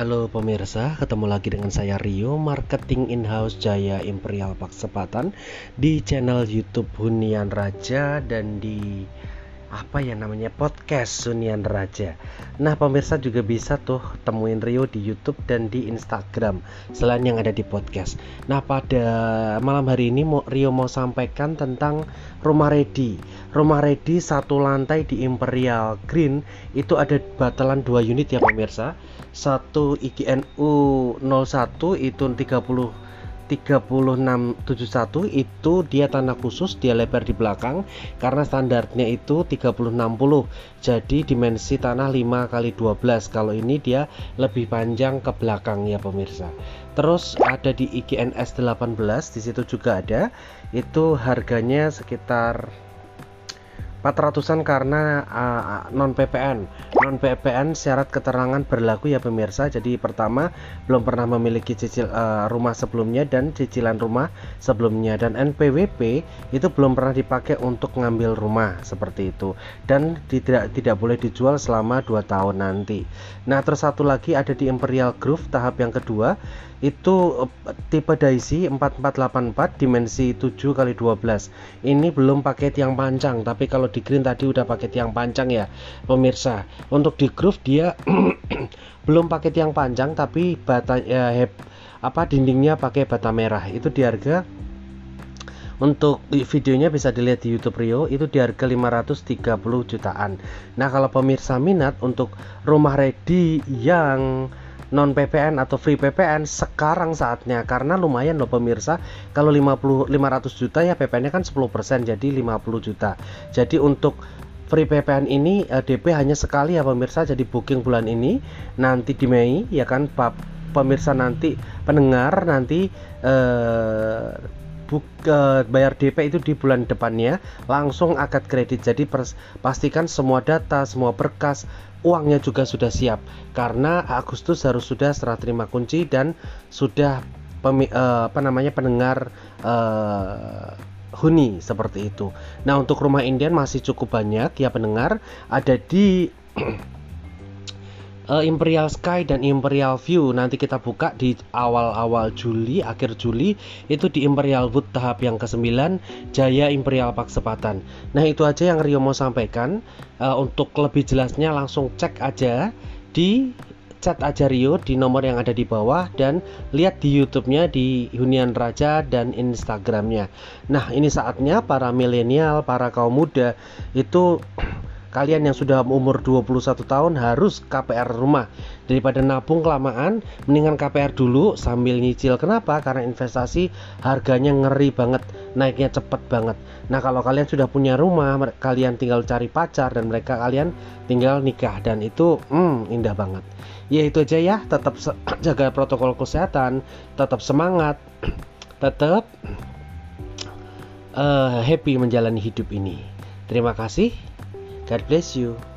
Halo pemirsa, ketemu lagi dengan saya Rio, Marketing In-House Jaya Imperial Paksepatan di channel YouTube Hunian Raja dan di apa ya namanya podcast Hunian Raja. Nah pemirsa juga bisa tuh temuin Rio di YouTube dan di Instagram selain yang ada di podcast. Nah pada malam hari ini Rio mau sampaikan tentang rumah ready. Rumah ready satu lantai di Imperial Green itu ada batalan dua unit ya pemirsa satu IGNU 01 itu 30 3671 itu dia tanah khusus dia lebar di belakang karena standarnya itu 3060 jadi dimensi tanah 5 kali 12 kalau ini dia lebih panjang ke belakang ya pemirsa. Terus ada di IGNS 18 di situ juga ada. Itu harganya sekitar 400-an karena uh, non PPN. Non PPN syarat keterangan berlaku ya pemirsa. Jadi pertama belum pernah memiliki cicil uh, rumah sebelumnya dan cicilan rumah sebelumnya dan NPWP itu belum pernah dipakai untuk ngambil rumah seperti itu dan tidak tidak boleh dijual selama 2 tahun nanti. Nah, terus satu lagi ada di Imperial Groove tahap yang kedua itu eh, tipe Daisy 4484 dimensi 7 kali 12 ini belum pakai tiang panjang tapi kalau di green tadi udah pakai tiang panjang ya pemirsa untuk di groove dia belum pakai tiang panjang tapi bata ya, heb, apa dindingnya pakai bata merah itu di harga untuk videonya bisa dilihat di YouTube Rio itu di harga 530 jutaan. Nah, kalau pemirsa minat untuk rumah ready yang non PPN atau free PPN sekarang saatnya. Karena lumayan loh pemirsa. Kalau 50 500 juta ya PPN-nya kan 10% jadi 50 juta. Jadi untuk free PPN ini eh, DP hanya sekali ya pemirsa. Jadi booking bulan ini nanti di Mei ya kan? Pak pemirsa nanti pendengar nanti eh, buk, uh, bayar DP itu di bulan depannya langsung akad kredit. Jadi pastikan semua data semua berkas uangnya juga sudah siap. Karena Agustus harus sudah serah terima kunci dan sudah pemi, uh, apa namanya pendengar uh, huni seperti itu. Nah, untuk rumah Indian masih cukup banyak ya pendengar. Ada di uh, Imperial Sky dan Imperial View nanti kita buka di awal-awal Juli, akhir Juli itu di Imperial Wood tahap yang ke-9 Jaya Imperial Paksepatan. Nah, itu aja yang Rio mau sampaikan. Uh, untuk lebih jelasnya langsung cek aja di chat aja Rio di nomor yang ada di bawah dan lihat di YouTube-nya di Hunian Raja dan Instagramnya. Nah, ini saatnya para milenial, para kaum muda itu kalian yang sudah umur 21 tahun harus KPR rumah. Daripada nabung kelamaan mendingan KPR dulu sambil nyicil. Kenapa? Karena investasi harganya ngeri banget naiknya cepet banget. Nah kalau kalian sudah punya rumah kalian tinggal cari pacar dan mereka kalian tinggal nikah. Dan itu hmm, indah banget. Ya itu aja ya. Tetap jaga protokol kesehatan tetap semangat tetap uh, happy menjalani hidup ini. Terima kasih God bless you.